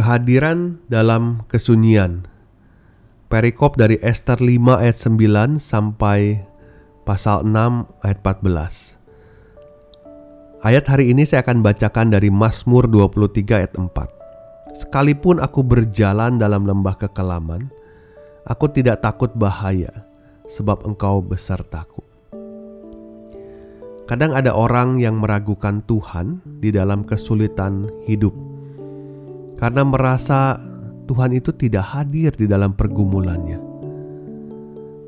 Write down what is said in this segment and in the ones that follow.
Kehadiran dalam kesunyian. Perikop dari Esther 5 ayat 9 sampai pasal 6 ayat 14. Ayat hari ini saya akan bacakan dari Mazmur 23 ayat 4. Sekalipun aku berjalan dalam lembah kekelaman, aku tidak takut bahaya, sebab engkau besertaku. Kadang ada orang yang meragukan Tuhan di dalam kesulitan hidup karena merasa Tuhan itu tidak hadir di dalam pergumulannya.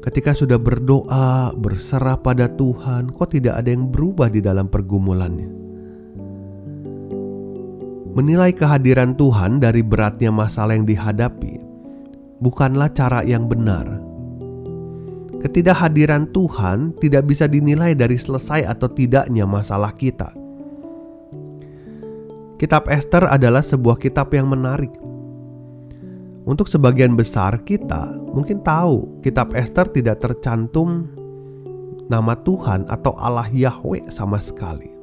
Ketika sudah berdoa, berserah pada Tuhan, kok tidak ada yang berubah di dalam pergumulannya? Menilai kehadiran Tuhan dari beratnya masalah yang dihadapi bukanlah cara yang benar. Ketidakhadiran Tuhan tidak bisa dinilai dari selesai atau tidaknya masalah kita Kitab Esther adalah sebuah kitab yang menarik. Untuk sebagian besar kita mungkin tahu kitab Esther tidak tercantum nama Tuhan atau Allah Yahweh sama sekali.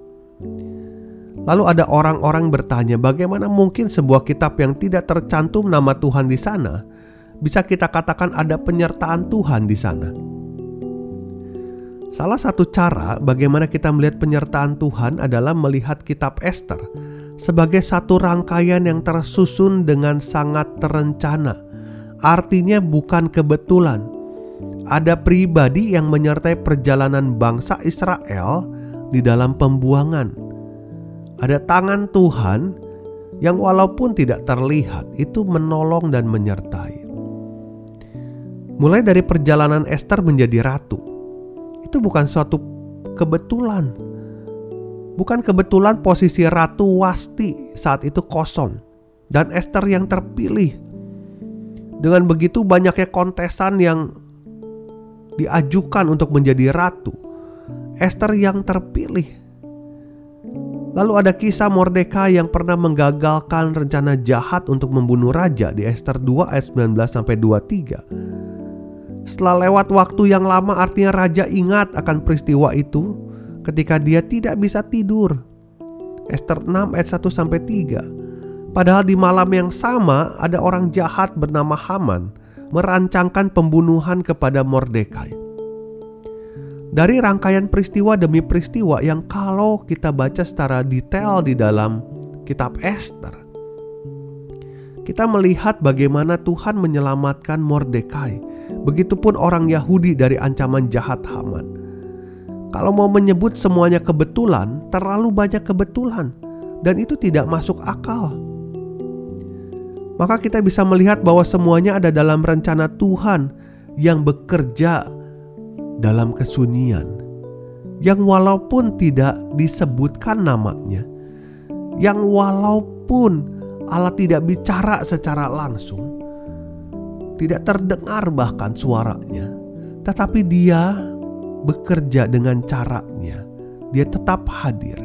Lalu ada orang-orang bertanya bagaimana mungkin sebuah kitab yang tidak tercantum nama Tuhan di sana bisa kita katakan ada penyertaan Tuhan di sana. Salah satu cara bagaimana kita melihat penyertaan Tuhan adalah melihat kitab Esther sebagai satu rangkaian yang tersusun dengan sangat terencana. Artinya bukan kebetulan. Ada pribadi yang menyertai perjalanan bangsa Israel di dalam pembuangan. Ada tangan Tuhan yang walaupun tidak terlihat itu menolong dan menyertai. Mulai dari perjalanan Esther menjadi ratu. Itu bukan suatu kebetulan, Bukan kebetulan posisi Ratu Wasti saat itu kosong dan Esther yang terpilih. Dengan begitu banyaknya kontesan yang diajukan untuk menjadi ratu. Esther yang terpilih. Lalu ada kisah Mordekai yang pernah menggagalkan rencana jahat untuk membunuh raja di Esther 2 ayat 19 sampai 23. Setelah lewat waktu yang lama artinya raja ingat akan peristiwa itu ketika dia tidak bisa tidur. Esther 6 ayat 1 sampai 3. Padahal di malam yang sama ada orang jahat bernama Haman merancangkan pembunuhan kepada Mordekai. Dari rangkaian peristiwa demi peristiwa yang kalau kita baca secara detail di dalam kitab Esther, kita melihat bagaimana Tuhan menyelamatkan Mordekai. Begitupun orang Yahudi dari ancaman jahat Haman. Kalau mau menyebut semuanya kebetulan, terlalu banyak kebetulan, dan itu tidak masuk akal. Maka kita bisa melihat bahwa semuanya ada dalam rencana Tuhan yang bekerja dalam kesunyian, yang walaupun tidak disebutkan namanya, yang walaupun Allah tidak bicara secara langsung, tidak terdengar bahkan suaranya, tetapi Dia bekerja dengan caranya, dia tetap hadir.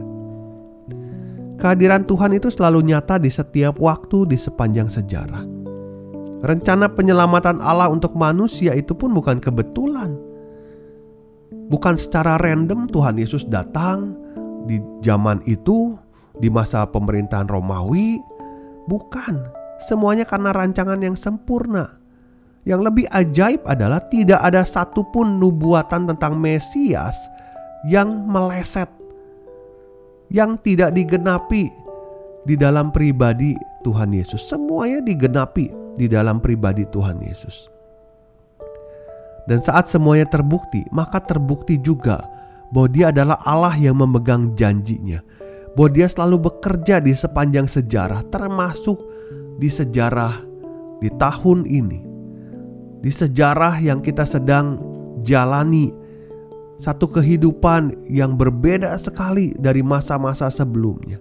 Kehadiran Tuhan itu selalu nyata di setiap waktu di sepanjang sejarah. Rencana penyelamatan Allah untuk manusia itu pun bukan kebetulan. Bukan secara random Tuhan Yesus datang di zaman itu, di masa pemerintahan Romawi. Bukan, semuanya karena rancangan yang sempurna yang lebih ajaib adalah tidak ada satupun nubuatan tentang Mesias yang meleset, yang tidak digenapi di dalam pribadi Tuhan Yesus. Semuanya digenapi di dalam pribadi Tuhan Yesus. Dan saat semuanya terbukti, maka terbukti juga bahwa Dia adalah Allah yang memegang janjinya, bahwa Dia selalu bekerja di sepanjang sejarah, termasuk di sejarah di tahun ini di sejarah yang kita sedang jalani satu kehidupan yang berbeda sekali dari masa-masa sebelumnya.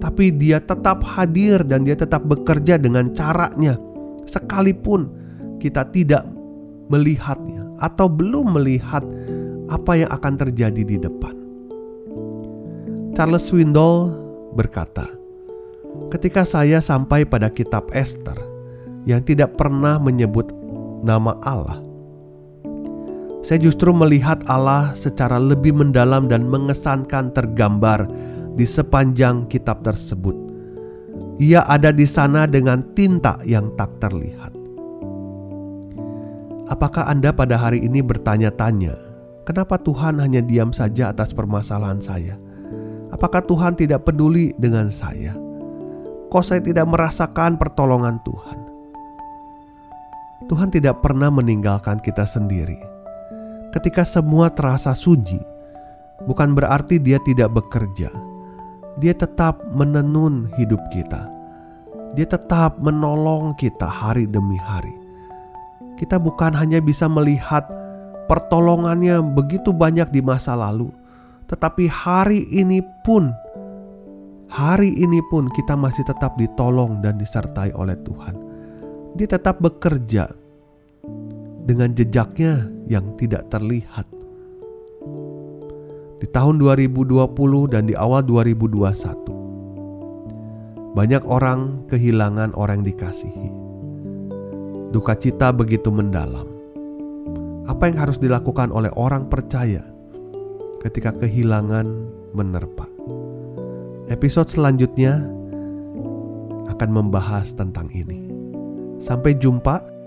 Tapi dia tetap hadir dan dia tetap bekerja dengan caranya, sekalipun kita tidak melihatnya atau belum melihat apa yang akan terjadi di depan. Charles Swindoll berkata, "Ketika saya sampai pada kitab Esther yang tidak pernah menyebut nama Allah, saya justru melihat Allah secara lebih mendalam dan mengesankan tergambar di sepanjang kitab tersebut. Ia ada di sana dengan tinta yang tak terlihat. Apakah Anda pada hari ini bertanya-tanya, kenapa Tuhan hanya diam saja atas permasalahan saya? Apakah Tuhan tidak peduli dengan saya? Kok saya tidak merasakan pertolongan Tuhan? Tuhan tidak pernah meninggalkan kita sendiri ketika semua terasa sunyi, bukan berarti Dia tidak bekerja. Dia tetap menenun hidup kita. Dia tetap menolong kita hari demi hari. Kita bukan hanya bisa melihat pertolongannya begitu banyak di masa lalu, tetapi hari ini pun, hari ini pun kita masih tetap ditolong dan disertai oleh Tuhan. Dia tetap bekerja dengan jejaknya yang tidak terlihat. Di tahun 2020 dan di awal 2021, banyak orang kehilangan orang yang dikasihi. Duka cita begitu mendalam. Apa yang harus dilakukan oleh orang percaya ketika kehilangan menerpa? Episode selanjutnya akan membahas tentang ini. Sampai jumpa